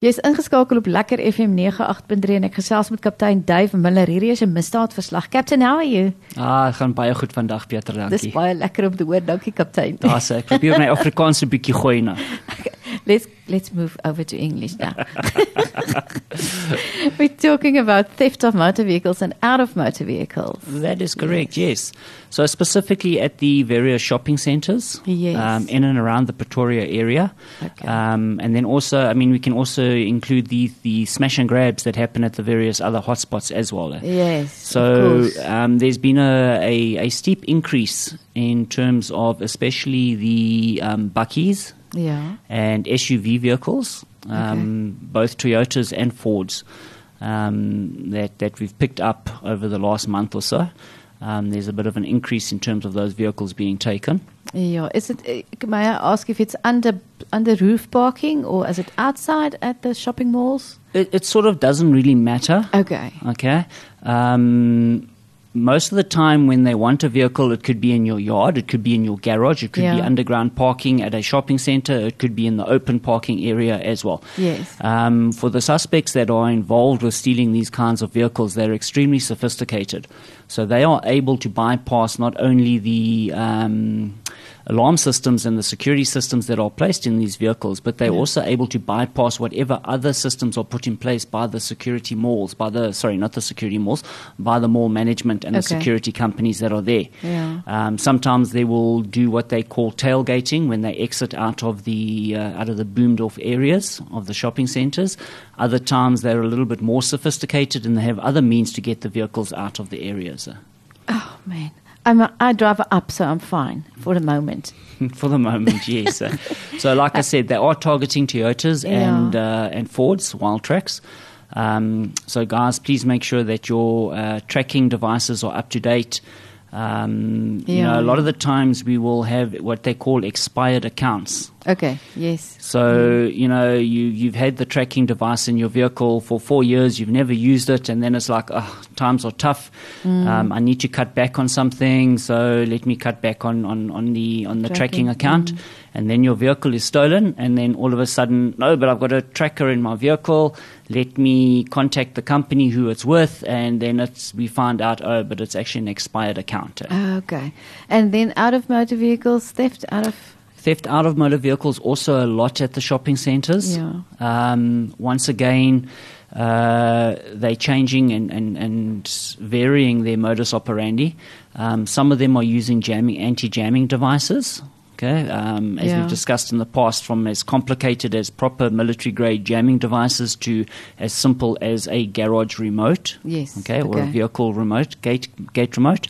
Jy's ingeskakel op Lekker FM 98.3 en ek gesels met kaptein Dave Miller. Hierdie is 'n misdaadverslag. Captain, how are you? Ah, gaan baie goed vandag, Pieter, dankie. Dis baie lekker om te hoor. Dankie, kaptein. Daar's ek probeer my Afrikaans 'n bietjie gooi nou. Let's let's move over to English now. We're talking about theft of motor vehicles and out of motor vehicles. That is correct. Yes. So specifically at the various shopping centres, Yes. um, in and around the Pretoria area, Okay. um, and then also, I mean, we can also include the the smash and grabs that happen at the various other hotspots as well. Yes. So um, there's been a, a, a steep increase in terms of especially the um, bakkies yeah. and SUV vehicles, um, both Toyotas and Fords, um, that, that we've picked up over the last month or so. Um, there's a bit of an increase in terms of those vehicles being taken. Yeah, is it? eh, May I ask if it's under under roof parking or is it outside at the shopping malls? It, it sort of doesn't really matter. Okay. Okay. Um, most of the time, when they want a vehicle, it could be in your yard, it could be in your garage, it could be underground parking at a shopping center, it could be in the open parking area as well. Yes. Um, for the suspects that are involved with stealing these kinds of vehicles, they're extremely sophisticated. So they are able to bypass not only the um, alarm systems and the security systems that are placed in these vehicles, but they're also able to bypass whatever other systems are put in place by the security malls, by the sorry, not the security malls, by the mall management and the security companies that are there. Yeah. Um, sometimes they will do what they call tailgating when they exit out of the uh, out of the boomed off areas of the shopping centres. Other times they're a little bit more sophisticated and they have other means to get the vehicles out of the areas. Oh man, I'm a, I drive up, so I'm fine for the moment. For the moment, yes. So, like I said, they are targeting Toyotas Yeah. and uh, and Fords, Wildtraks. Um, so, guys, please make sure that your uh, tracking devices are up to date. Um, You know, a lot of the times we will have what they call expired accounts. Okay. Yes. So you know you you've had the tracking device in your vehicle for four years, you've never used it, and then it's like, oh, times are tough. Mm. Um, I need to cut back on something, so let me cut back on on, on the on the Tracking, tracking, account, and then your vehicle is stolen, and then all of a sudden, no, but I've got a tracker in my vehicle. Let me contact the company who it's with, and then it's we find out, oh, but it's actually an expired account. Okay. And then out of motor vehicles, theft out of. Theft out of motor vehicles also a lot at the shopping centres. Yeah. Um, once again, uh, they're changing and, and, and varying their modus operandi. Um, some of them are using jamming, anti-jamming devices. Okay, um, as Yeah. we've discussed in the past, from as complicated as proper military-grade jamming devices to as simple as a garage remote. Yes, Okay, or a vehicle remote, gate gate remote.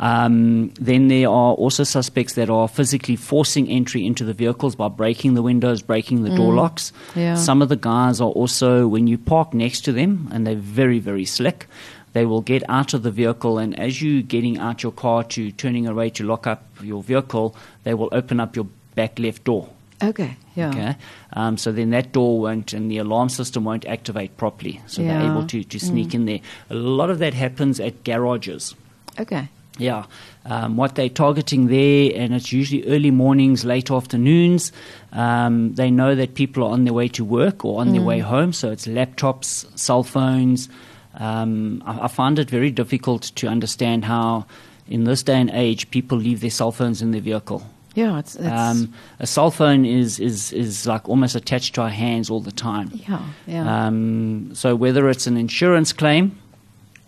Um, then there are also suspects that are physically forcing entry into the vehicles by breaking the windows, breaking the door locks. Mm. Yeah. Some of the guys are also, when you park next to them, and they're very, very slick, they will get out of the vehicle, and as you getting out your car to turning away to lock up your vehicle, they will open up your back left door. Okay. Yeah. Okay, um, so then that door won't, and the alarm system won't activate properly. So they're Mm. able to, to sneak in there. A lot of that happens at garages. Okay. Yeah, um, what they're targeting there, and it's usually early mornings, late afternoons. Um, they know that people are on their way to work or on their way home, so it's laptops, cell phones. Um, I, I find it very difficult to understand how, in this day and age, people leave their cell phones in their vehicle. Yeah. It's. it's Um, a cell phone is, is, is like almost attached to our hands all the time. yeah. Yeah. Um, so whether it's an insurance claim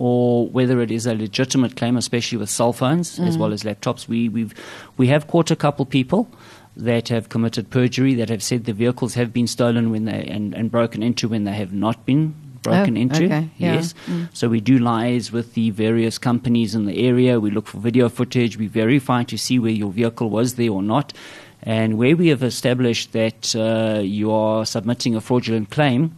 or whether it is a legitimate claim, especially with cell phones as well as laptops, we we've we have caught a couple people that have committed perjury that have said the vehicles have been stolen when they and, and broken into when they have not been broken Oh, into. okay, yeah. Yes. So we do liaise with the various companies in the area. We look for video footage. We verify to see where your vehicle was there or not. And where we have established that uh, you are submitting a fraudulent claim,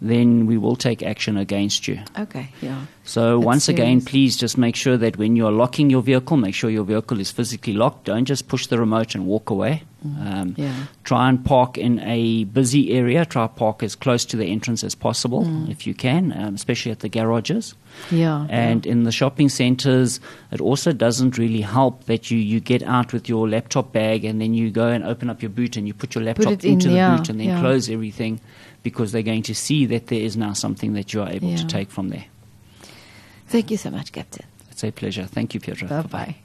then we will take action against you. okay. Yeah. So That's once again, please just make sure that when you are locking your vehicle, make sure your vehicle is physically locked. Don't just push the remote and walk away. Um, Yeah. Try and park in a busy area. Try park as close to the entrance as possible if you can, um, especially at the garages. Yeah. And in the shopping centers, it also doesn't really help that you, you get out with your laptop bag and then you go and open up your boot and you put your laptop in, into the yeah, boot and then yeah. close everything because they're going to see that there is now something that you are able Yeah. to take from there. Thank you so much, Captain. It's a pleasure. Thank you, Petra. Bye bye.